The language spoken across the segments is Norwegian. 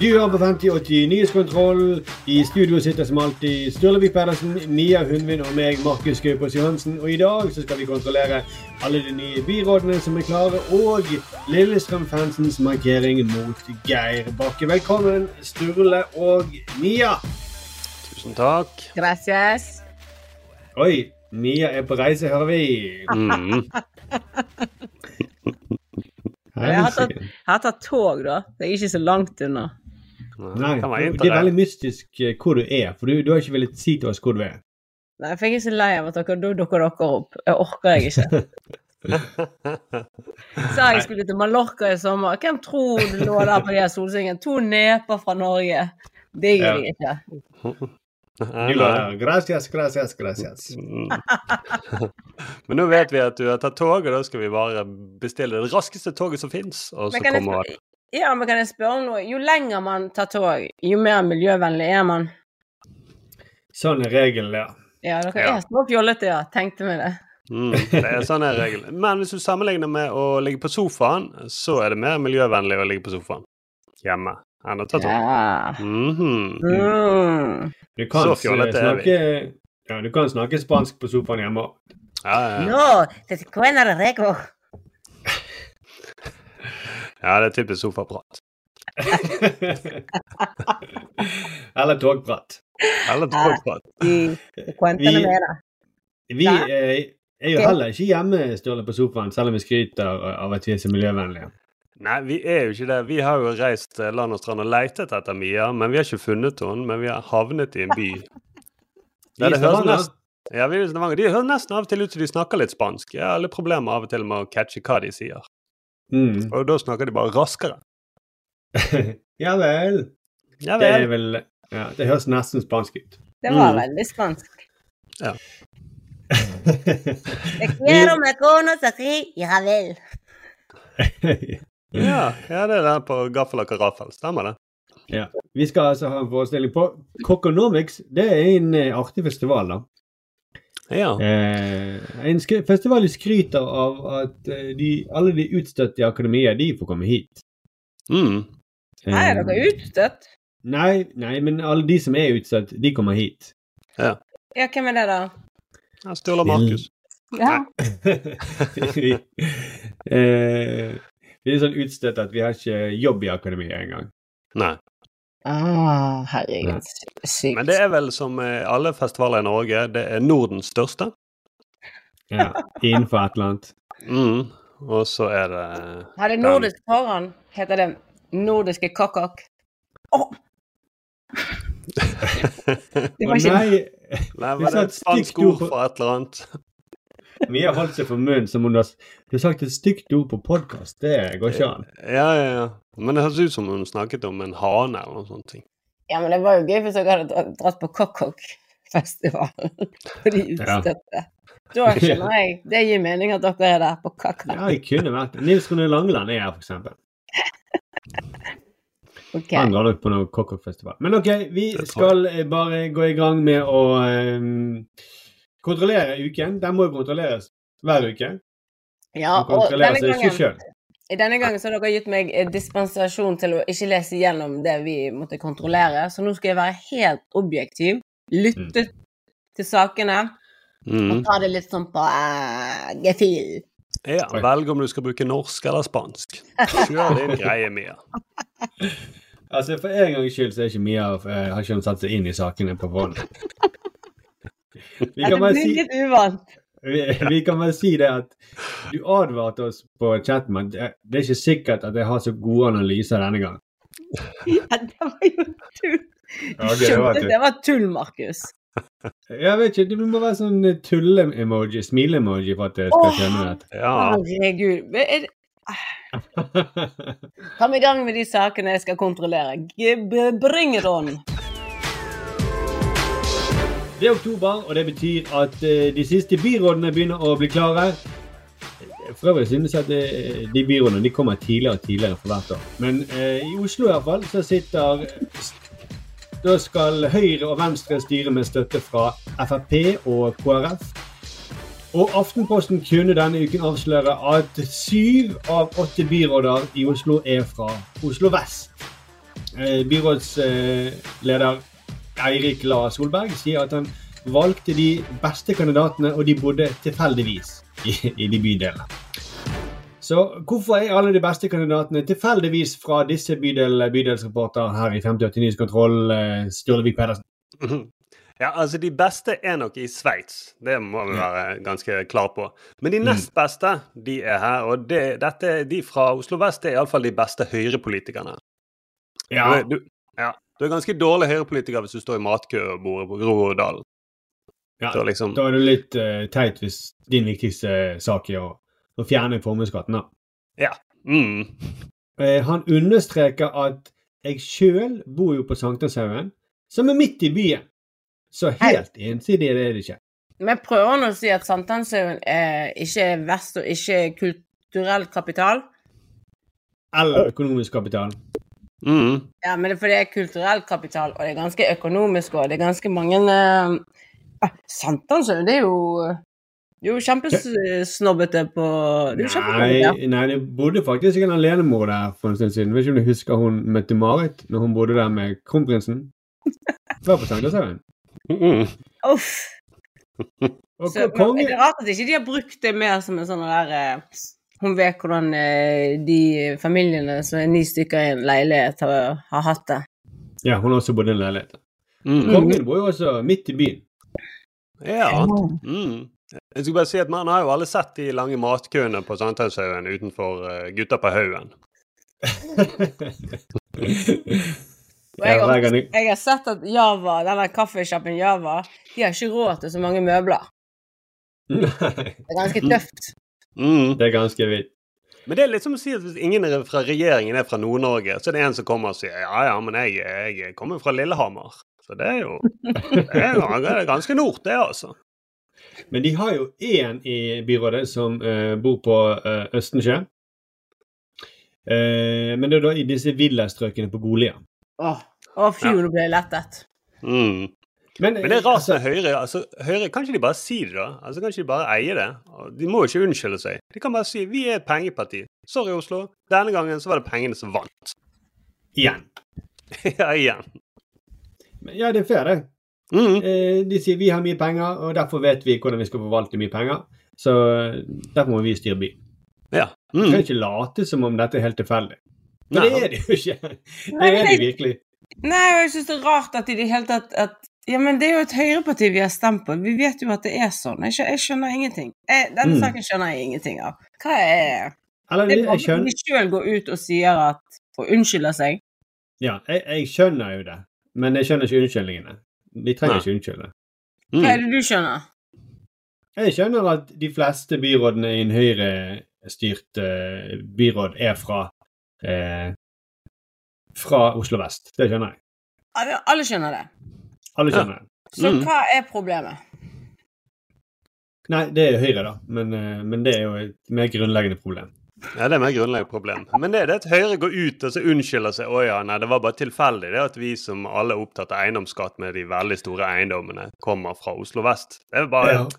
Du hører på 5080 Nyhetskontroll. I studio sitter som alltid Sturlevik Pedersen, Mia Hundvin og meg, Markus Gaupås Johansen. Og i dag så skal vi kontrollere alle de nye byrådene som er klare, og Lillestrøm-fansens markering mot Geir Bakke. Velkommen, Sturle og Mia. Tusen takk. Gracias. Oi, Mia er på reise, hører vi. Mm. Jeg har tatt, jeg har tatt tog, da. Det er ikke så langt unna. Nei, det er veldig mystisk eh, hvor du er, for du, du har ikke villet si til oss hvor du er. Nei, for jeg er så lei av at dere da dukker dere opp. Jeg orker jeg ikke. Sa jeg skulle til Mallorca i sommer. Hvem tror du lå der på de her solsengene? To neper fra Norge. Det gjør jeg ikke. Du la der. Gracias, gracias, gracias. Men nå vet vi at du har tatt toget, da skal vi bare bestille det raskeste toget som fins. Og så kommer ja, men kan jeg spørre om noe? Jo lenger man tar tog, jo mer miljøvennlig er man. Sånn er regelen, ja. Ja, dere Ja. er små fjollete, ja. Tenkte meg det. mm, det er sånn er regelen. Men hvis du sammenligner med å ligge på sofaen, så er det mer miljøvennlig å ligge på sofaen hjemme enn å ta tog. Ja. Mhm. Mm. Du kan, Så fjollete er vi. ja, du kan snakke spansk på sofaen hjemme. Ja, ja, ja. No, det er cuena de rego. Ja, det er typisk sofaprat. Eller togprat. Eller togprat. Vi- Vi eh, er jo heller ikke hjemme Sturle, på sofaen, selv om vi skryter av at vi er så miljøvennlige. Nei, vi er jo ikke det. Vi har jo reist eh, land og strand og leitet etter Mia, men vi har ikke funnet henne. Men vi har havnet i en by. Det høres nesten ja, vi er i Stavanger. De høres nesten av og til ut som de snakker litt spansk. Jeg har alle problemer av og til med å catche hva de sier. Mm. Og da snakker de bare raskere. ja vel. Ja Det er vel. vel ja, Det høres nesten spansk ut. Det var Mm. veldig spansk. Ja. Quiero, me ja vel. Ja, ja, det er den på gaffel og karaffel. Stemmer det? ja. Vi skal altså ha en forestilling på Coconomics. Det er en eh, artig festival, da. Ja. Eh, en festival skryter av at eh, de, alle de utstøtte i akademiet, de får komme hit. Mm. Nei, er Eh, dere utstøtt. Nei, nei, men alle de som er utstøtt, de kommer hit. Ja, hvem er det, da? Ja, Sturla Markus. Ja. vi, eh, vi er sånn utstøtt at vi har ikke jobb i akademiet engang. Nei. Ah, herregud. Sykt. Men det er vel som eh, alle festivaler i Norge, det er Nordens største. Ja, innenfor et eller annet. Mm. Og så er det Har det nordisk foran? Heter det nordiske kakak. Oh! Det var ikke nei! Nei, var det et et spansk ord for et eller annet? Mia holdt seg for munnen som hun har Du har sagt et stygt ord på podkast. Det går ikke an. Ja, ja, ja. Men det høres ut som hun snakket om en hane eller noe sånt. ting. Ja, men det var jo gøy hvis dere hadde dratt på kokkokk-festivalen på de Ja. utstøtte. Da skjønner jeg. Det gir mening at dere er der på kakka. Ja, jeg kunne vært det. Nils Rune Langeland er her, for eksempel. Ok. Han drar nok på noe cockroach-festival. Men OK, vi skal eh, bare gå i gang med å eh, kontrollere uken. Den må jo kontrolleres hver uke. Ja, Den og denne gangen, denne gangen så har dere gitt meg eh, dispensasjon til å ikke lese gjennom det vi måtte kontrollere, så nå skal jeg være helt objektiv, lytte til sakene Mm. og ta det litt sånn på uh, gefühl. Ja, velg om du skal bruke norsk eller spansk. Kjør din greie, Mia. Altså, for en gangs skyld så er ikke Mia eh, har ikke hun satt seg inn i sakene på forhånd. Vi kan det bare blir si litt uvant. vi, vi kan bare si det at du advarte oss på chatten at det er ikke sikkert at jeg har så gode analyser denne gang. Ja, det var jo tull. Du skjønte tull. det var tull, Markus. Jeg vet ikke, det må være sånn eh, tulle-emoji, smile-emoji for at jeg skal skjønne dette. Herregud. Er det- Kom i gang med de sakene jeg skal kontrollere. Bring it on. Det er oktober, og det betyr at eh, de siste byrådene begynner å bli klare. For øvrig synes jeg at eh, de byrådene de kommer tidligere og tidligere for hvert år. Men eh, i Oslo i hvert fall så sitter Da skal Høyre og Venstre styre med støtte fra Frp og KrF. Og Aftenposten kunne denne uken avsløre at syv av åtte byråder i Oslo er fra Oslo vest. Eh, Byrådsleder Eirik La Solberg sier at han valgte de beste kandidatene, og de bodde tilfeldigvis i, i de bydelene. Så hvorfor er alle de beste kandidatene tilfeldigvis fra disse bydel, bydelsreporter her i 5080 Nyhetskontroll, eh, Sturlevik Pedersen? Ja, altså De beste er nok i Sveits, det må vi være ganske klar på. Men de nest beste de er her, og det, dette, de fra Oslo vest er iallfall de beste høyrepolitikerne. Ja, du, ja, du er ganske dårlig høyrepolitiker hvis du står i matkø og bor på Groruddalen. ja. Da liksom, Da er det litt uh, teit hvis din viktigste sak er å, å fjerne formuesskatten. da. ja. Mm. Eh, han understreker at jeg sjøl bor jo på Sankthanshaugen, som er midt i byen. Så helt ensidig er det ikke. Vi prøver nå å si at Sankthanshaugen ikke er vest og ikke er kulturell kapital? Eller økonomisk kapital. Mm. Ja, men det er fordi det er kulturell kapital, og det er ganske økonomisk, og det er ganske mange uh, det er jo det er jo kjempesnobbete på Det er jo kjempesnobbete. Nei, nei, det bodde faktisk en alenemor der for en stund siden. Vet ikke om du husker hun Mette-Marit når hun bodde der med kronprinsen? Det var på Sankthanshaugen. Mm. Uff. Så, konge men, det er rart at ikke de har brukt det mer som en sånn der eh, Hun vet hvordan eh, de familiene som er ni stykker i en leilighet, har, har hatt det. Ja, hun har også bodd i en leilighet. Mm. Kongen bor jo også midt i byen. Ja. Mm. Jeg skulle bare si at Man har jo alle sett de lange matkøene på Sankthanshaugen utenfor uh, Gutta på haugen. Jeg, har, jeg- jeg har sett at Java, denne kaffesjappen Java, de har ikke råd til så mange møbler. Nei, Det er ganske tøft. Mm. det er ganske vidt. Men det er litt som å si at hvis ingen er fra regjeringen er fra Nord-Norge, så er det en som kommer og sier ja, ja, men jeg, jeg kommer fra Lillehammer. Så det er jo det er, ganske nord, det, altså. Men de har jo én i byrådet som uh, bor på uh, Østensjø. Uh, men det er da i disse villastrøkene på Golia. Åh, Å, fy, ja. ble lettet. Mm. Men, Men det er rart altså, med Høyre. altså Høyre, Kan ikke de bare si det, da? Altså Kan ikke de bare eie det? De må jo ikke unnskylde seg. De kan bare si vi er et pengeparti. Sorry, Oslo. Denne gangen så var det pengene som vant. igjen. ja, igjen. Men Ja, det er fair, det. Mm. Eh, de sier vi har mye penger, og derfor vet vi hvordan vi skal forvalte mye penger. Så eh, derfor må vi styre by. Ja. Vi kan Mm. ikke late som om dette er helt tilfeldig. Det er det jo ikke. Det er det virkelig. Nei, og jeg syns det er rart at i det hele tatt at Ja, men det er jo et høyreparti vi har stemt på. Vi vet jo at det er sånn. Jeg, skjønner, jeg skjønner ingenting. Jeg, denne Mm. saken skjønner jeg ingenting av. Hva er Eller Det er bare skjønner, de sjøl går ut og sier at Og unnskylder seg. ja, jeg, jeg skjønner jo det, men jeg skjønner ikke unnskyldningene. De trenger Nei. ikke unnskylde. Hva er Mm. det du skjønner? Jeg skjønner at de fleste byrådene i en høyrestyrt uh, byråd er fra uh, fra Oslo vest. Det skjønner jeg. Alle skjønner det. Alle kjenner den. Så Mm. hva er problemet? Nei, det er Høyre, da. Men, eh, men det er jo et mer grunnleggende problem. Ja, det er mer grunnleggende problem. Men det er det at Høyre går ut og så unnskylder seg. Å ja, nei, det var bare tilfeldig det at vi som alle er opptatt av eiendomsskatt med de veldig store eiendommene, kommer fra Oslo vest. Det er bare Ja. Og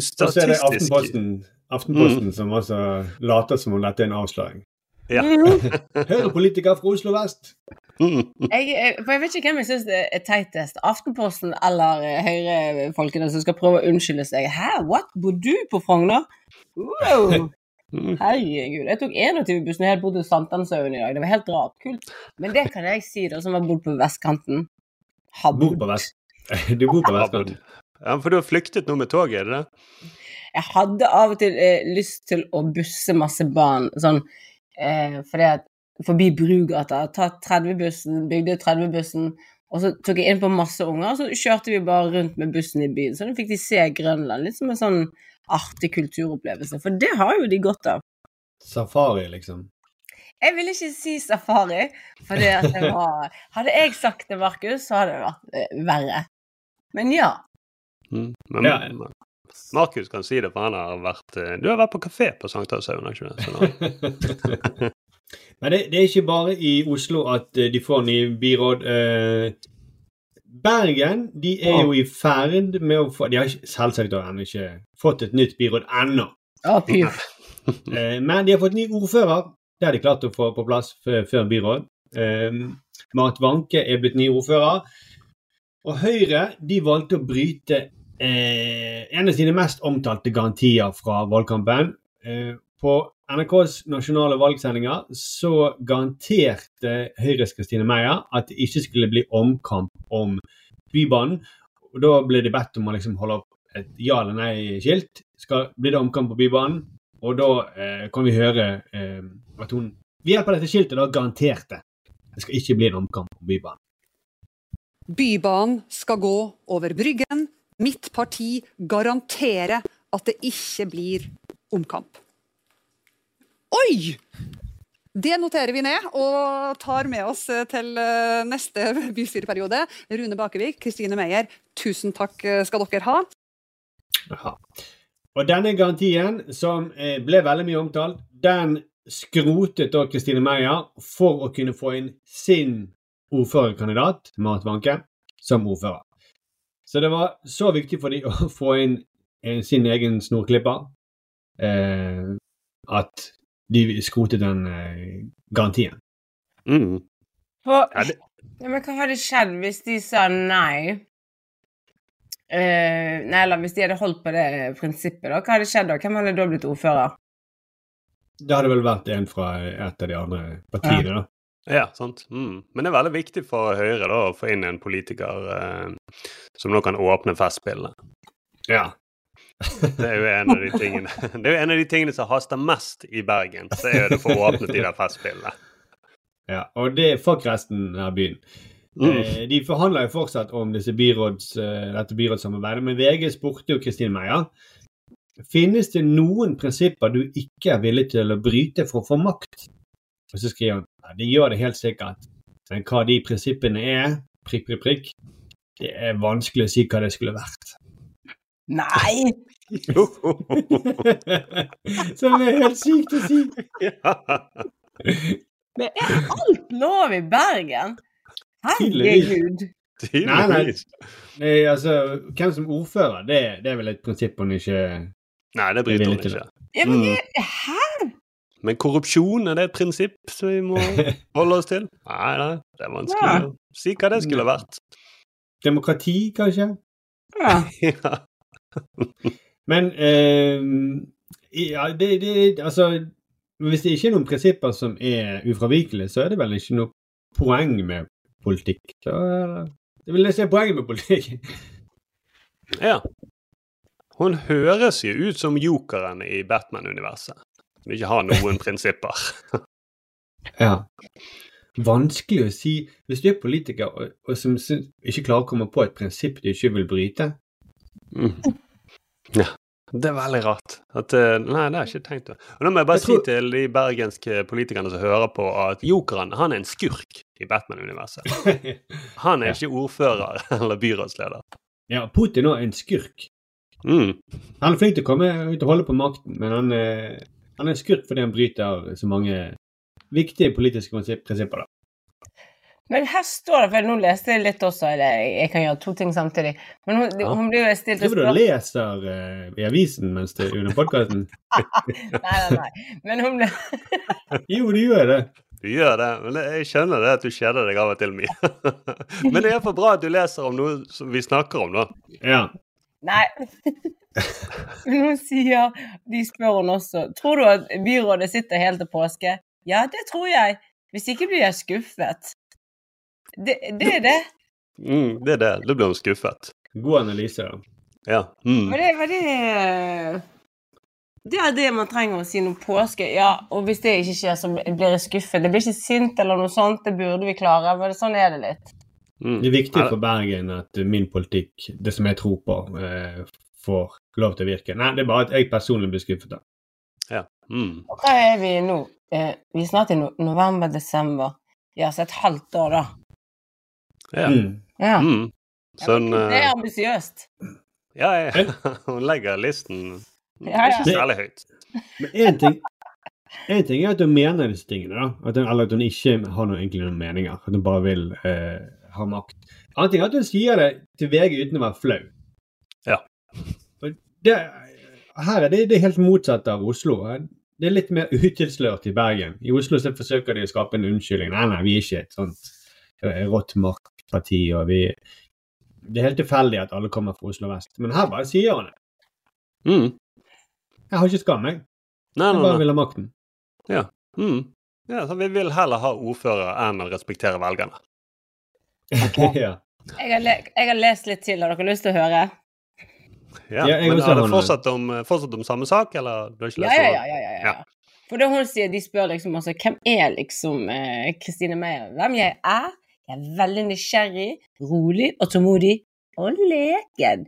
så er det statistisk Aftenposten, Aftenposten som altså later som om dette er en avsløring. Ja. Høyre-politiker fra Oslo vest. Mm. Jeg, jeg- for jeg vet ikke hvem jeg syns er teitest. Aftenposten eller eh, Høyre-folkene som skal prøve å unnskylde seg. Hæ, what? Bor du på Frogner? Wow. Mm. Herregud. Jeg tok 21-bussen helt bort til Sankthanshaugen i dag. Det var helt rart. Kult. Men det kan jeg si, da, som har bodd på vestkanten. Har Bor bodd. på vest. Du bor på vestkanten. Ja, for du har flyktet nå med toget, er det det? Jeg hadde av og til eh, lyst til å busse masse barn sånn eh, fordi at forbi Brugata. tatt 30-bussen, bygde 30-bussen, og så tok jeg inn på masse unger, og så kjørte vi bare rundt med bussen i byen. Så da fikk de se Grønland. Litt som en sånn artig kulturopplevelse, for det har jo de godt av. Safari, liksom. Jeg vil ikke si safari, for det at det var Hadde jeg sagt det, Markus, så hadde det vært eh, verre. Men ja. Mm. Men Ja. Markus kan si det, for han har vært eh, Du har vært på kafé på Sankthanshaugen, har ikke du det? Men det, det er ikke bare i Oslo at eh, de får ny byråd. Eh, Bergen de er jo i ferd med å få De har selvsagt ennå ikke fått et nytt byråd ennå. Ja. Eh, men de har fått ny ordfører. Det har de klart å få på plass før, før byråd. Eh, Marit Wanke er blitt ny ordfører. Og Høyre de valgte å bryte eh, en av sine mest omtalte garantier fra valgkampen. Eh, på NRKs nasjonale valgsendinger så garanterte Høyres Kristine Meyer at det ikke skulle bli omkamp om Bybanen. Og Da ble de bedt om å liksom holde opp et ja eller nei-skilt. Blir det omkamp på Bybanen? Og da eh, kan vi høre eh, at hun ved hjelp av dette skiltet da garanterte det skal ikke bli en omkamp på Bybanen. Bybanen skal gå over Bryggen. Mitt parti garanterer at det ikke blir omkamp. Oi! Det noterer vi ned og tar med oss eh, til eh, neste bystyreperiode. Rune Bakevik, Kristine Meyer, tusen takk eh, skal dere ha. Aha. Og denne garantien, som ble veldig mye omtalt, den skrotet da Kristine Meyer for å kunne få inn sin ordførerkandidat, Marit Wanke, som ordfører. Så det var så viktig for dem å få inn sin egen snorklipper eh, at de skrotet den eh, garantien. Mm. For, Ja, men hva hadde skjedd hvis de sa nei? Eh, nei, eller hvis de hadde holdt på det prinsippet, da. Hva hadde skjedd da? Hvem hadde da blitt ordfører? Det hadde vel vært en fra et av de andre partiene, da. Ja, sant. Mm. Men det er veldig viktig for Høyre da, å få inn en politiker eh, som nå kan åpne Festspillene. Ja. Det er jo en av de tingene Det er jo en av de tingene som haster mest i Bergen. Så er det å få åpnet de der Festspillene. ja. Og det er fuck resten av byen. Mm. Eh, De forhandler jo fortsatt om byråds, eh, dette byrådssamarbeidet, men VG spurte jo Kristine Meyer Finnes det noen prinsipper du ikke er villig til å bryte for å få makt? Og så skriver han ja, det gjør det helt sikkert, men hva de prinsippene er, prikk, prikk, prikk, det er vanskelig å si hva det skulle vært. Nei! Som er helt sykt å si. Men er alt lov i Bergen? Herregud. Tydeligvis. Nei, altså, hvem som ordfører, det, det er vel et prinsipp hun ikke Nei, det bryter hun ikke. Ja, men Mm. hæ? Men korrupsjon, er det et prinsipp som vi må holde oss til? Nei, nei, det er vanskelig Ja. å si hva det skulle vært. Demokrati, kanskje? Ja. Ja. Men eh, ja, det, det, altså, hvis det ikke er noen prinsipper som er ufravikelige, så er det vel ikke noe poeng med politikk. Så eh, det vil jeg si er poenget med politikk. ja. Hun høres jo ut som jokeren i Batman-universet. Som ikke har noen prinsipper. Ja. Vanskelig å si Hvis du er politiker og, og som ikke klarer å komme på et prinsipp du ikke vil bryte Mm. Ja. Det er veldig rart. At, eh, nei, det har jeg ikke tenkt på. Og Nå må jeg bare Jeg tror- si til de bergenske politikerne som hører på, at jokeren han er en skurk i Batman-universet. Han er Ja. ikke ordfører eller byrådsleder. Ja, Putin er en skurk. Mm. Han er flink til å komme ut og holde på makten, men han, eh, han er skurk fordi han bryter så mange viktige politiske prinsipper. da. Men her står det, for nå leste jeg litt også, eller jeg kan gjøre to ting samtidig. Men hun, Ja. hun blir jo stilt et du du leser uh, i avisen mens du er under podkasten? Nei, nei, nei. Men hun ble Jo, du gjør det. Du gjør det, men jeg skjønner det at du kjeder deg av og til mye. men det er for bra at du leser om noe som vi snakker om, da. Ja. Nei. Hun sier De spør hun også Tror du at byrådet sitter helt til påske? Ja, det tror jeg. Hvis ikke blir jeg skuffet. Det, det er det. Mm, det er det. Da blir hun skuffet. God analyse. Ja. Mm. Var det, var det Det er det man trenger å si noe påske Ja, og hvis det ikke skjer, så blir jeg skuffet. Det blir ikke sint eller noe sånt, det burde vi klare, men sånn er det litt. Mm. Det er viktig for Bergen at min politikk, det som jeg tror på, eh, får lov til å virke. Nei, det er bare at jeg personlig blir skuffet. da. Ja. Mm. Hva er vi nå? Eh, vi er snart i no november-desember. Ja, så et halvt år, da. Ja. Mm. Ja. Mm. Sånn det er eh, ambisiøst. Ja, ja. hun legger listen Ja, ja. ikke særlig høyt. Men én ting, en ting er at hun mener disse tingene, da. At hun, eller at hun ikke har noen, egentlig noen meninger. At hun bare vil eh, ha makt. Annen ting er at hun sier det til VG uten å være flau. Ja. Det, her er det, det er helt motsatt av Oslo. Det er litt mer utilslørt i Bergen. I Oslo så forsøker de å skape en unnskyldning. Nei, nei, vi er ikke et sånt eh, rått maktparti, og vi Det er helt tilfeldig at alle kommer fra Oslo vest. Men her bare sier han det. Mm. Jeg har ikke skam, jeg. Nei, Jeg nei, bare vil ha makten. Mm. Ja, så vi vil heller ha ordfører enn å respektere velgerne. ja. Jeg har, le jeg har lest litt til. Har dere lyst til å høre? Ja, Ja, Men har det fortsatt om, fortsatt om samme sak, eller du har ikke Ja, lest ja, ja. ja, ja, ja. For det hun sier, de spør liksom altså, hvem er liksom Kristine Kristine Meyer? Hvem jeg er? Jeg er veldig nysgjerrig, rolig og tålmodig. Og leken.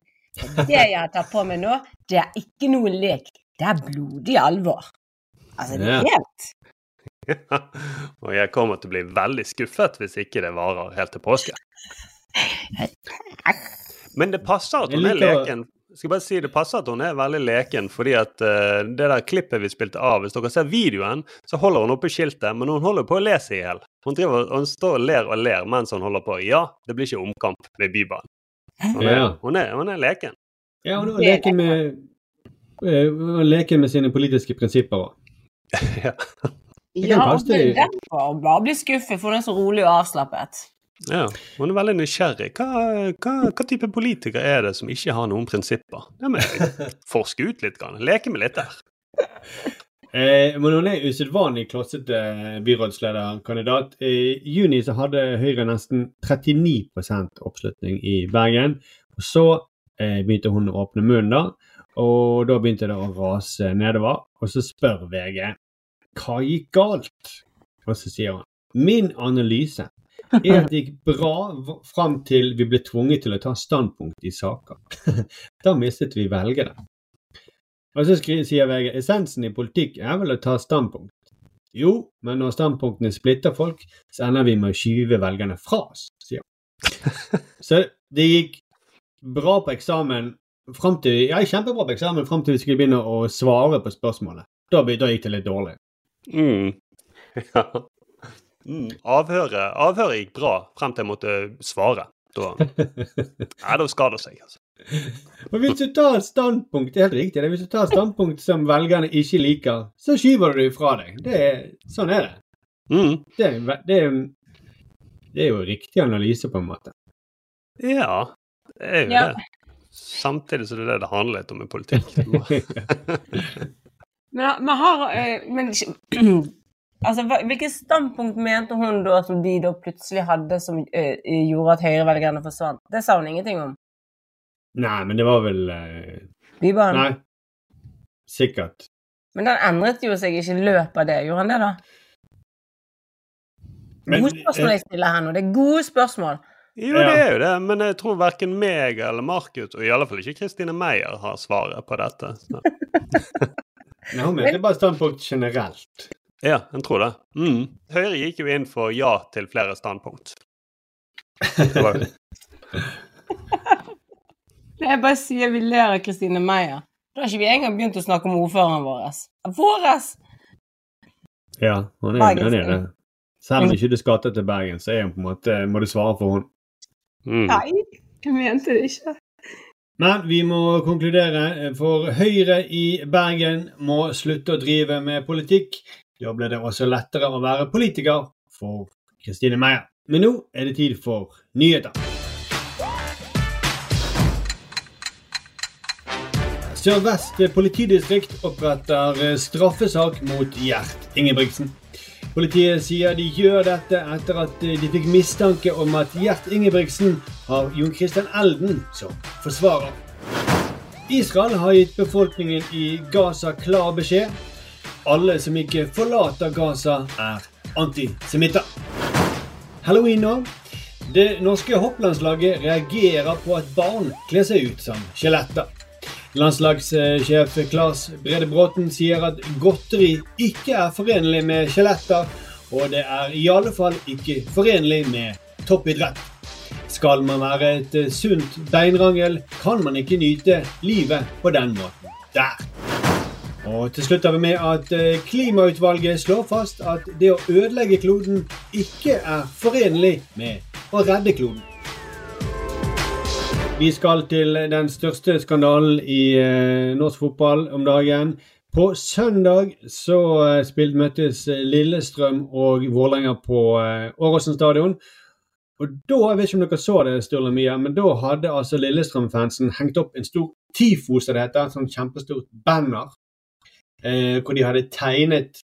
Det jeg tar på meg nå, det er ikke noe lek. Det er blodig alvor. Altså, det er Ja. helt og jeg kommer til å bli veldig skuffet hvis ikke det varer helt til påske. Men det passer at hun er leken. Skal bare si Det passer at hun er veldig leken, fordi at uh, det der klippet vi spilte av Hvis dere ser videoen, så holder hun oppe skiltet, men hun holder på å le seg i hjel. Hun, hun står og ler og ler mens hun holder på. Ja, det blir ikke omkamp ved Bybanen. Hun Ja. hun hun er leken. Ja, hun er leken med eh, og leke med sine politiske prinsipper òg. ja. Ja, men derfor bare bli skuffet, for hun er så rolig og avslappet. Ja. Hun er veldig nysgjerrig. Hva, hva, hva type politiker er det som ikke har noen prinsipper? Det må jeg forske ut litt. Grann. Leke med litt der. Eh, men hun er usedvanlig klossete byrådslederkandidat. I juni så hadde Høyre nesten 39% oppslutning i Bergen. Og så eh, begynte hun å åpne munnen, da. Og da begynte det å rase nedover. Og så spør VG hva gikk galt? Og så sier hun min analyse er at det gikk bra fram til vi ble tvunget til å ta standpunkt i saker. da mistet vi velgere. Og så sier VG essensen i politikk er vel å ta standpunkt. Jo, men når standpunktene splitter folk, så ender vi med å skyve velgerne fra oss, sier han. Så det gikk bra på eksamen fram til Ja, kjempebra på eksamen fram til vi skulle begynne å svare på spørsmålet. Da, da gikk det litt dårlig. Mm. Ja. Mm. Avhøret, avhøret gikk bra frem til jeg måtte svare. Da, ja, da skal det seg, altså. Og hvis du tar et standpunkt det er helt riktig, er hvis du tar et standpunkt som velgerne ikke liker, så skyver du det fra deg. Det er, sånn er det. Mm. Det er, det, er, det er jo riktig analyse, på en måte. Ja, det er jo Ja. det. Samtidig så er det det det handler litt om i politikk. Men, men har eh, men, altså, Hvilket standpunkt mente hun da som de da plutselig hadde som uh, gjorde at høyrevelgerne forsvant? Det sa hun ingenting om. Nei, men det var vel uh... Bybanen. Nei. Sikkert. Men den endret jo seg ikke i løpet av det. Gjorde han det, da? Men, Gode spørsmål jeg stiller her nå. Det er gode spørsmål. Jo, det er jo det, men jeg tror verken meg eller Markus, og i alle fall ikke Kristine Meyer, har svaret på dette. Nei, hun mente bare standpunkt generelt. Ja, jeg tror det. Mm. Høyre gikk jo inn for ja til flere standpunkt. Det er bare Jeg bare sier vi ler av Kristine Meyer. Da har ikke vi engang begynt å snakke om ordføreren vår. Våres! Ja, han er, han er det. Selv om ikke du skal til Bergen, så er hun på en måte, må du svare for henne. Mm. Nei, jeg mente det ikke. Men vi må konkludere, for Høyre i Bergen må slutte å drive med politikk. Da blir det også lettere å være politiker for Kristine Meyer. Men nå er det tid for nyheter. Sør-Vest politidistrikt oppretter straffesak mot Gjert Ingebrigtsen. Politiet sier de gjør dette etter at de fikk mistanke om at Gjert Ingebrigtsen har Jon Christian Elden som forsvarer. Israel har gitt befolkningen i Gaza klar beskjed. Alle som ikke forlater Gaza, er antisemitter. Halloween nå. Det norske hopplandslaget reagerer på at barn kler seg ut som skjeletter. Landslagssjef Claes Brede Bråten sier at godteri ikke er forenlig med skjeletter, og det er i alle fall ikke forenlig med toppidrett. Skal man være et sunt beinrangel, kan man ikke nyte livet på den måten der. Og til slutt har vi med at eh, Klimautvalget slår fast at det å ødelegge kloden ikke er forenlig med å redde kloden. Vi skal til den største skandalen i eh, norsk fotball om dagen. På søndag så spilte spilt møttes Lillestrøm og Vålerenga på eh, Åråsen stadion. Og da, Jeg vet ikke om dere så det, Sturle Mia, men da hadde altså Lillestrøm-fansen hengt opp en stor tifo, som det heter. En sånn kjempestort banner. Eh, hvor de hadde tegnet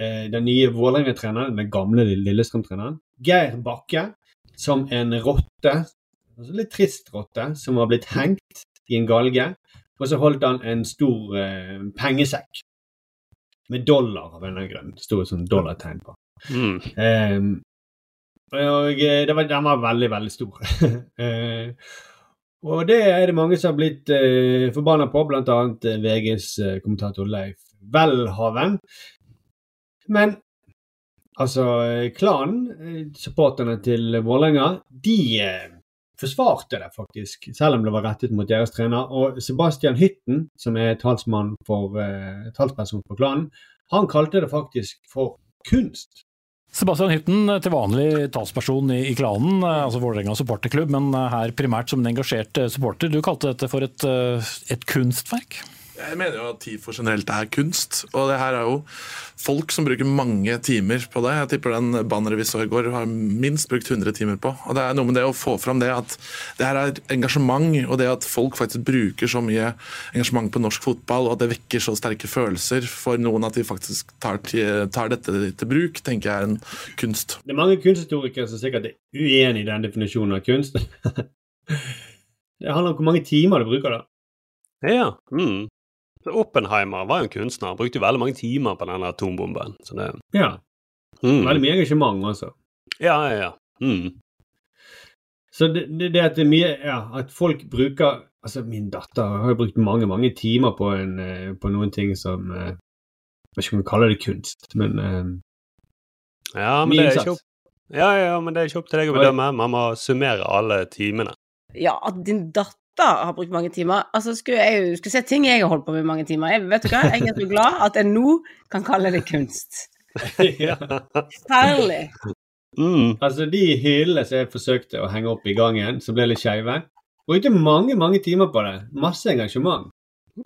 eh, den nye Vålerenga-treneren, den gamle Lillestrøm-treneren, Geir Bakke, som en rotte altså litt trist rotte som var blitt hengt i en galge. Og så holdt han en stor eh, pengesekk med dollar av en eller annen grunn. Det sto et sånt dollartegn på. Mm. Eh, og eh, det var, den var veldig, veldig stor. eh, og det er det mange som har blitt eh, forbanna på, bl.a. Eh, VGs eh, kommentator Leif Welhaven. Men altså, eh, klanen, supporterne til Vålerenga, de eh, forsvarte det faktisk, selv om det var rettet mot deres trener. Og Sebastian Hytten, som er talsmann for, eh, talsperson for klanen, han kalte det faktisk for kunst. Sebastian Hytten, til vanlig talsperson i, klanen, eh, altså Vålerenga supporterklubb, men eh, her primært som en engasjert eh, supporter. Du kalte dette for et, et kunstverk? Jeg mener jo at TIFO generelt er kunst, og det her er jo folk som bruker mange timer på det. Jeg tipper den banneret vi så i går har minst brukt 100 timer på. Og det er noe med det å få fram det at det her er engasjement, og det at folk faktisk bruker så mye engasjement på norsk fotball, og at det vekker så sterke følelser for noen at de faktisk tar, til, tar dette til bruk, tenker jeg er en kunst. Det er mange kunsthistorikere som sikkert er uenig i den definisjonen av kunst. det handler om hvor mange timer du bruker, da. Ja. Mm. Så Oppenheimer var jo en kunstner. Han brukte jo veldig mange timer på den atombomben. Så det, Ja. mm. Veldig mye engasjement, altså. Ja, ja, ja. Mm. Så det, det, det at det er mye Ja, at folk bruker Altså, min datter har jo brukt mange, mange timer på, en, eh, på noen ting som eh, Jeg vet ikke om vi kaller det kunst, men eh, Ja, men det er ikke opp ja, ja, men det er ikke opp til deg å bedømme. Man må summere alle timene. Ja, at din datter har brukt mange timer. Altså, skulle jeg skulle se ting jeg har holdt på med i mange timer. Jeg, vet du hva? Jeg er så glad at jeg nå kan kalle det kunst. ja. Herlig. Mm. Altså, de hyllene som jeg forsøkte å henge opp i gangen, som ble litt skeive, brukte mange, mange timer på det. Masse engasjement.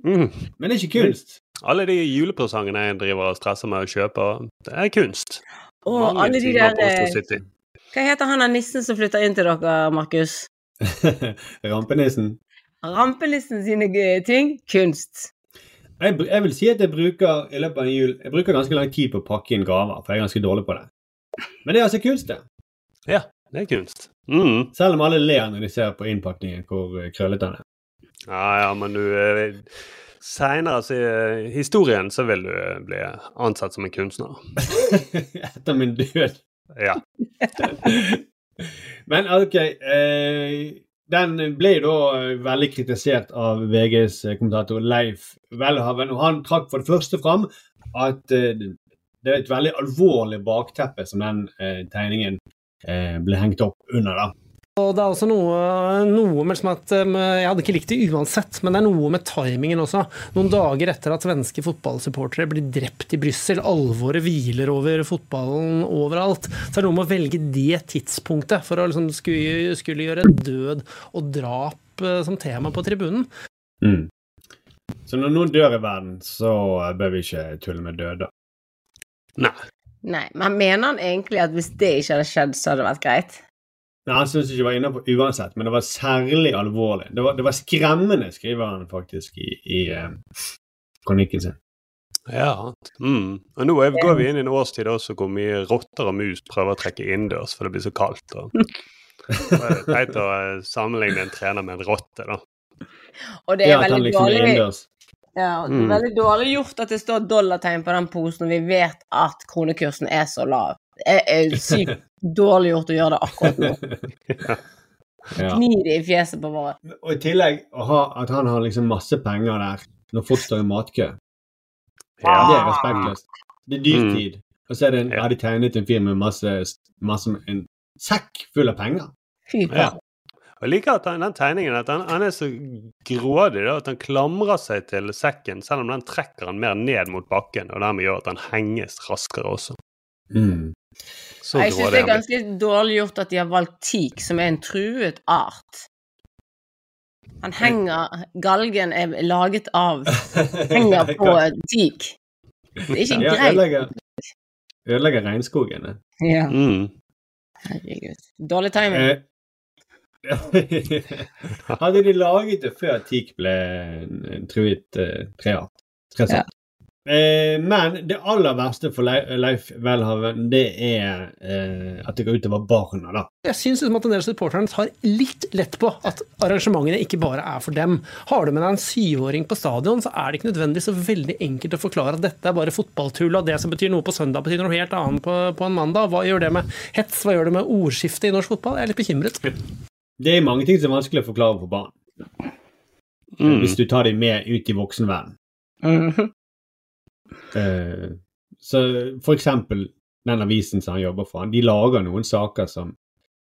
Mm. Men det er ikke kunst. Alle de julepresangene jeg driver og stresser med å kjøpe, det er kunst. Og alle de der eh. Hva heter han av nissen som flytter inn til dere, Markus? Rampenissen. Rampenissen sine ting? Kunst. Jeg, jeg vil si at jeg bruker i løpet av en jul Jeg bruker ganske lang tid på å pakke inn gaver, for jeg er ganske dårlig på det. Men det er altså kunst, det. Ja, det er kunst. Mm. Selv om alle ler når de ser på innpakningen hvor eh, krøllete den er. Ja, ja, men du eh, Seinere altså, i historien så vil du eh, bli ansatt som en kunstner. Etter min død. Ja. Men ok eh, Den ble da veldig kritisert av VGs kommentator Leif Welhaven. Og han trakk for det første fram at eh, det er et veldig alvorlig bakteppe som den eh, tegningen eh, ble hengt opp under. da. Og det er også noe, noe med liksom at um, Jeg hadde ikke likt det uansett, men det er noe med timingen også. Noen dager etter at svenske fotballsupportere blir drept i Brussel, alvoret hviler over fotballen overalt, så er det noe med å velge det tidspunktet for å liksom skulle, skulle gjøre død og drap eh, som tema på tribunen. Mm. Så når noen dør i verden, så bør vi ikke tulle med død, da. Nei. Nei, men mener han egentlig at hvis det ikke hadde skjedd, så hadde det vært greit? Nei, Han syntes ikke var var på, uansett, men det var særlig alvorlig. Det var, det var skremmende, skriver han faktisk i, i eh, kronikken sin. Ja. Mm. Og nå er, går vi inn i en årstid også hvor mye rotter og mus prøver å trekke innendørs for det blir så kaldt. Og, det er teit å eh, sammenligne en trener med en rotte, da. Og det er Ja, veldig liksom dårlig ja, det er Mm. veldig dårlig gjort at det står dollartegn på den posen, og vi vet at kronekursen er så lav. Det er sykt dårlig gjort å gjøre det akkurat nå. Ja. Gni det i fjeset på våre. Og i tillegg å ha, at han har liksom masse penger der når folk står i matkø. Ja. Det er respektløst. Det er Mm. dyrtid. Og så er det en, Ja. har de tegnet en fyr med masse, masse En sekk full av penger. Fy faen. Jeg liker at den, den tegningen at han, han er så grådig da, at han klamrer seg til sekken, selv om den trekker han mer ned mot bakken, og dermed gjør at han henges raskere også. Mm. Så Jeg syns det er ganske dårlig gjort at de har valgt teak, som er en truet art. Han henger Galgen er laget av Henger på teak. Det er ikke Ja, greit. ødelegger, ødelegger regnskogene. Ja, Mm. herregud. Dårlig timing. Eh, Hadde de laget det før teak ble truet eh, treart? Tresart. Eh, men det aller verste for Leif, Leif Welhaven, det er eh, at det går utover barna, da. Jeg syns liksom at en del supporterne tar litt lett på at arrangementene ikke bare er for dem. Har du med deg en syvåring på stadion, så er det ikke nødvendig så veldig enkelt å forklare at dette er bare fotballtull, og det som betyr noe på søndag, betyr noe helt annet på, på en mandag. Hva gjør det med hets? Hva gjør det med ordskiftet i norsk fotball? Jeg er litt bekymret. Det er mange ting som er vanskelig å forklare for barn. Mm. Hvis du tar dem med ut i voksenverden. Mhm. Eh, så for eksempel den avisen som han jobber for, de lager noen saker som,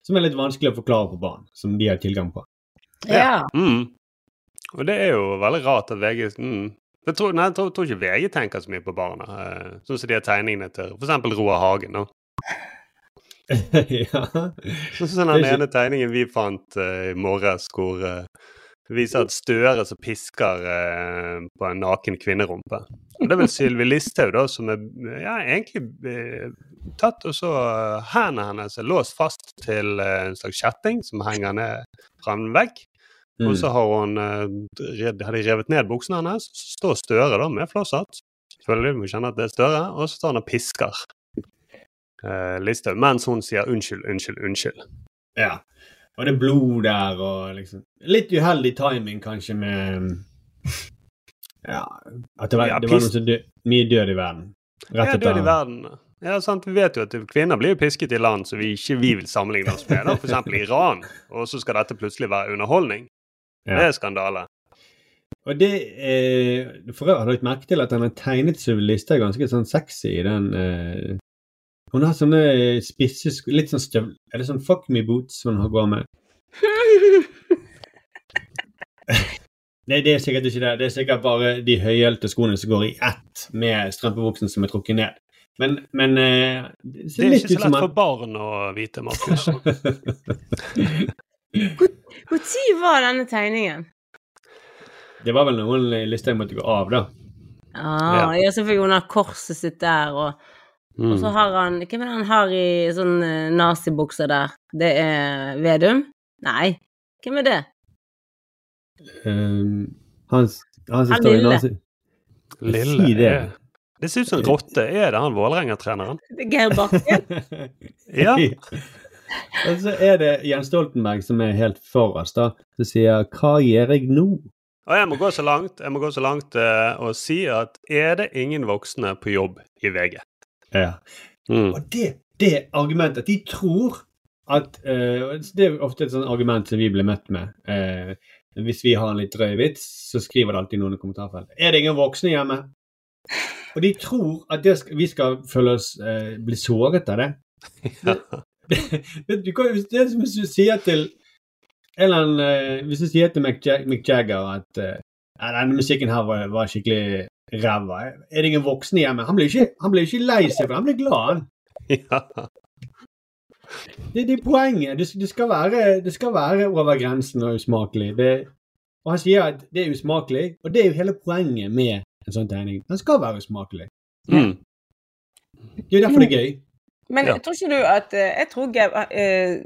som er litt vanskelig å forklare for barn, som de har tilgang på. Ja. Mm. Og det er jo veldig rart at VG mm. jeg, tror, nei, jeg tror, tror ikke VG tenker så mye på barna. eh, Sånn som de har tegningene til f.eks. Roar Hagen. nå. ja. Sånn som den ene tegningen vi fant uh, i morges, hvor det viser at Støre som pisker eh, på en naken kvinnerumpe. Og det er vel Sylvi Listhaug da, som er ja, egentlig eh, tatt og så eh, Hendene hennes er låst fast til eh, en slags kjetting som henger ned fra en vegg. Og så har hun eh, har de revet ned buksene hennes. Så står Støre da med flosshatt. Selvfølgelig, må kjenne at det er Støre. Og så står han og pisker eh, Listhaug mens hun sier unnskyld, unnskyld, unnskyld. Ja. Og det er blod der, og liksom Litt uheldig timing, kanskje, med Ja At det var, Ja, det var noe så dø, mye død i verden. Ja, død i verden. Ja, sant. Vi vet jo at kvinner blir pisket i land som vi ikke vi vil sammenligne oss med, f.eks. Iran. Og så skal dette plutselig være underholdning. Det er skandale. Og det eh, For øvrig har du lagt merke til at han har tegnet Sylvi Listhaug ganske sånn sexy i den eh, Hun har sånne spisse sko Litt sånn støvl... Er det sånn fuck me boots hun har går med? Nei, det er sikkert ikke det. Det er sikkert bare de høyhælte skoene som går i ett med strømpebuksen som er trukket ned. Men, men eh, det Det er litt ikke så lett for barn å vite, Markus. Når var denne tegningen? Det var vel noen Listhaug måtte gå av, da. Ah, ja. så fikk hun ha korset sitt der, og, Mm. og så har han Hvem er det han har i sånn eh, nazibukser der? Det er Vedum? Nei, hvem er det? Um, han, han som Han står i nazi... Lille Si det. Det ser ut som en rotte. Er det han Vålerenga-treneren? Det er Geir Bakken? Ja. Og så er det Jens Stoltenberg som er helt forrest, da. Som sier 'Hva gjør jeg nå?' Og jeg må gå så langt, jeg må gå så langt uh, og si at er det ingen voksne på jobb i VG? Ja. Mm. Og det, det argumentet de tror at uh, Det er ofte et sånt argument som vi blir møtt med. Uh, hvis vi har en litt drøy vits, så skriver det alltid noen i kommentarfeltet. Er det ingen voksne hjemme? Og de tror at det skal, vi skal føle oss uh, bli såret av det. Vet du hva, hvis det er som hvis du sier til eller Hvis du sier til Mick, Jag Mick Jagger at den musikken her var, var skikkelig ræva, er det ingen voksne hjemme? Han blir ikke, han blir ikke lei seg, for han blir glad, han. Ja. Det, det er poenget. Det, det, skal være, det skal være over grensen og usmakelig. Det, og han sier at det er usmakelig, og det er jo hele poenget med en sånn tegning. Den skal være usmakelig. Mm. Det er jo derfor det er gøy. Men Ja. tror ikke du at eh, Jeg tror eh,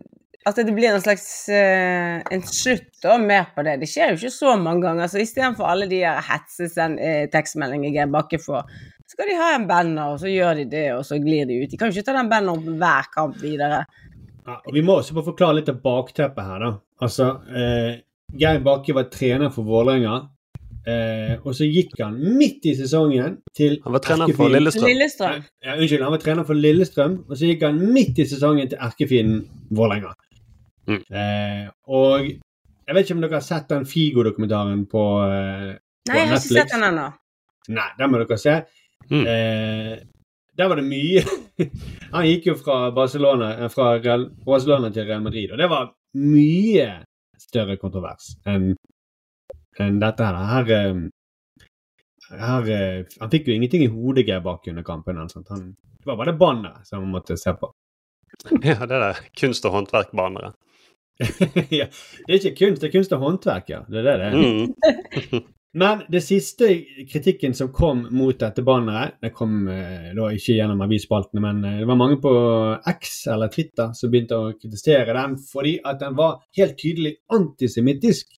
at det blir en slags uh, en slutt da, mer på det. Det skjer jo ikke så mange ganger. så Istedenfor alle de her hetsesend eh, tekstmeldinger Geir Bakke får, så skal de ha en banner, og så gjør de det, og så glir de ut. De kan jo ikke ta den banneren hver kamp videre. Ja, og Vi må også bare forklare litt av bakteppet her. da. Altså, eh, Geir Bakke var trener for Vålerenga. Eh, og så gikk han midt i sesongen til Han var trener for Lillestrøm. Lillestrøm. Ja, unnskyld, han var trener for Lillestrøm, og så gikk han midt i sesongen til erkefienden Vålerenga. Mm. Eh, og jeg vet ikke om dere har sett den Figo-dokumentaren på, eh, Nei, jeg har ikke sett den ennå. Nei, den må dere se. Mm. Eh, der var det mye Han gikk jo fra Barcelona, eh, fra Real, Barcelona til Real Madrid, og det var mye større kontrovers enn enn dette her. Her, eh, her eh, Han fikk jo ingenting i hodet, bak under kampen. sånt. Han, det var bare det banneret som han måtte se på. Ja, det der kunst- og håndverkbanere. ja, det er ikke kunst, det er kunst og håndverk, ja. Det er det det er. Mm. Men det siste kritikken som kom mot dette banneret, det kom eh, da ikke gjennom avisspaltene, men eh, det var mange på X eller Twitter som begynte å kritisere den fordi at den var helt tydelig antisemittisk.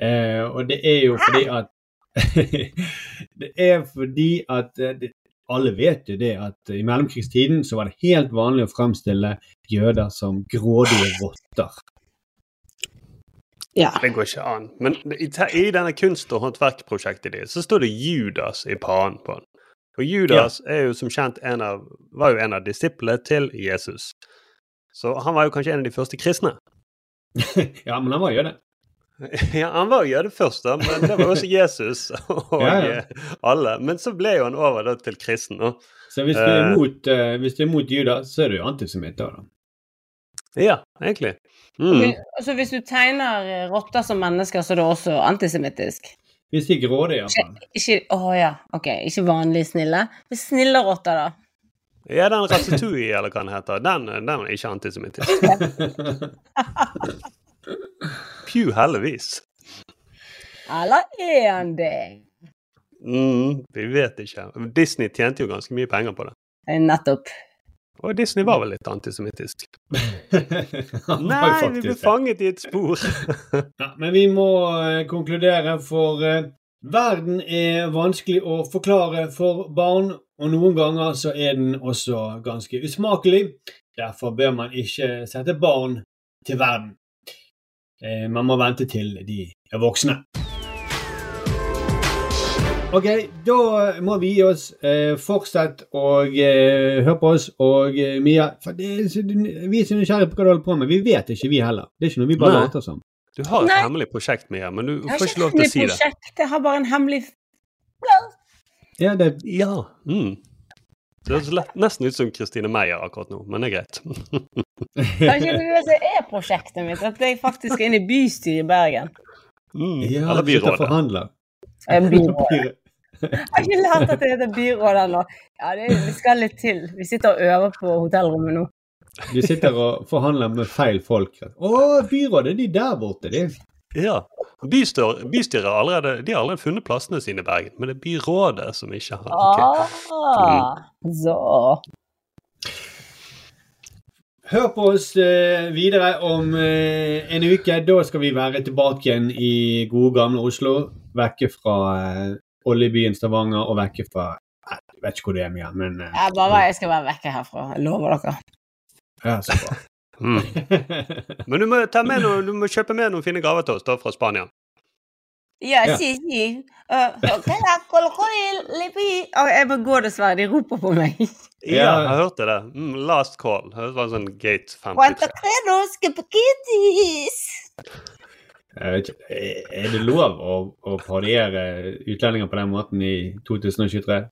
Eh, og det er jo fordi at Det er fordi at eh, det, alle vet jo det at i mellomkrigstiden så var det helt vanlig å fremstille jøder som grådige rotter. Ja. Det går ikke an. Men i, i denne kunst- og håndverkprosjektet ditt, så står det Judas i panen på den. Og Judas er jo som kjent en av, var jo en av disiplene til Jesus. Så han var jo kanskje en av de første kristne. ja, men han var jo det. Ja, han var jo det først, da, men det var også Jesus og Ja, ja. eh, alle. Men så ble jo han over da, til kristen. Og, Så hvis du er Eh. imot, uh, hvis du er imot Judas, så er du jo antisemitt da. ja, egentlig. Mm. Altså, hvis du tegner eh, rotter som mennesker, så er det også antisemittisk. Hvis de er grådige, iallfall. Å oh, ja, ok. Ikke vanlig snille. Men snille rotter, da. Ja, den Ratatouille, eller hva den heter, den, den er ikke antisemittisk. Pju, heldigvis. Eller er han det? Mm, vi vet ikke. Disney tjente jo ganske mye penger på det. Eh, Nettopp. Og Disney var vel litt antisemittisk. Nei, vi ble fanget i et spor. Ja, men vi må eh, konkludere, for eh, verden er vanskelig å forklare for barn, og noen ganger så er den også ganske usmakelig. Derfor bør man ikke sette barn til verden. Eh, man må vente til de er voksne. Ok, da må vi gi oss. Eh, fortsett å eh, høre på oss. Og eh, Mia, for det, så- vi er så nysgjerrige på hva du holder på med. Vi vet ikke, vi heller. Det er ikke noe vi bare Nei. later som. Du har et Nei. hemmelig prosjekt, Mia, men du får ikke lov til å si det. Jeg har bare en hemmelig Ja, det Ja. Mm. Det høres nesten ut som Kristine Meyer akkurat nå, men det er greit. Kanskje det er det er prosjektet mitt, at jeg faktisk er inne i bystyret i Bergen. Mm. Ja, Eller byrådet. Byrådet. Jeg har ikke lært at det heter byråd ennå. Ja, det, skal litt til. Vi sitter og øver på hotellrommet nå. Du sitter og forhandler med feil folk. Å, byrådet, de der borte, de. Ja. Bystyr, bystyret har allerede, de har allerede funnet plassene sine i Bergen, men det er byrådet som ikke har okay. Ah, så. Hør på oss eh, videre om eh, en uke. Da skal vi være tilbake igjen i gode, gamle Oslo. Vekke fra eh, oljebyen Stavanger og vekke fra Jeg vet ikke hvor det er Mia, men uh, Jeg bare jeg skal være vekke herfra. Jeg lover dere. ja, så bra. Mm. Men du må, ta med noe, du må kjøpe med noen fine gaver til oss da fra Spania. Ja, Ja. si, si. Uh, jeg må gå, dessverre. De roper på meg. Ja, Ja. jeg hørte det. Mm, last call. Det var sånn gate 53. Er det lov å, å parodiere utlendinger på den måten i 2023?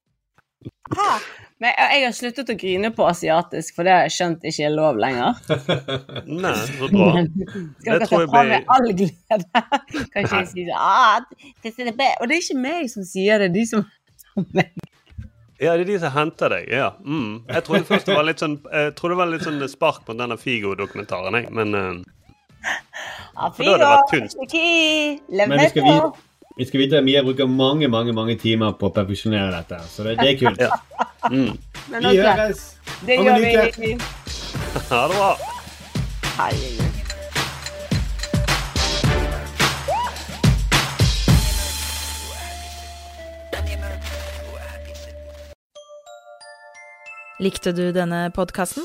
Men jeg har sluttet å grine på asiatisk, for det har jeg skjønt ikke er lov lenger. Nei, så bra. Skal dere ta fra meg all glede? Kan ikke si sånn det er Og det er ikke meg som sier det, de som Ja, det er de som henter deg. ja. Mm. Jeg trodde først det var litt sånn Jeg trodde det var litt sånn spark på denne Figo-dokumentaren, jeg, men eh, For da hadde det vært. Men vi skal, vite, vi skal vite at Mia bruker mange mange, mange timer på å perfeksjonere dette. Så det, det er kult. Mm. Men Vi høres Det om en gjør uke. vi. Ha det bra. Herregud. Likte du denne podkasten?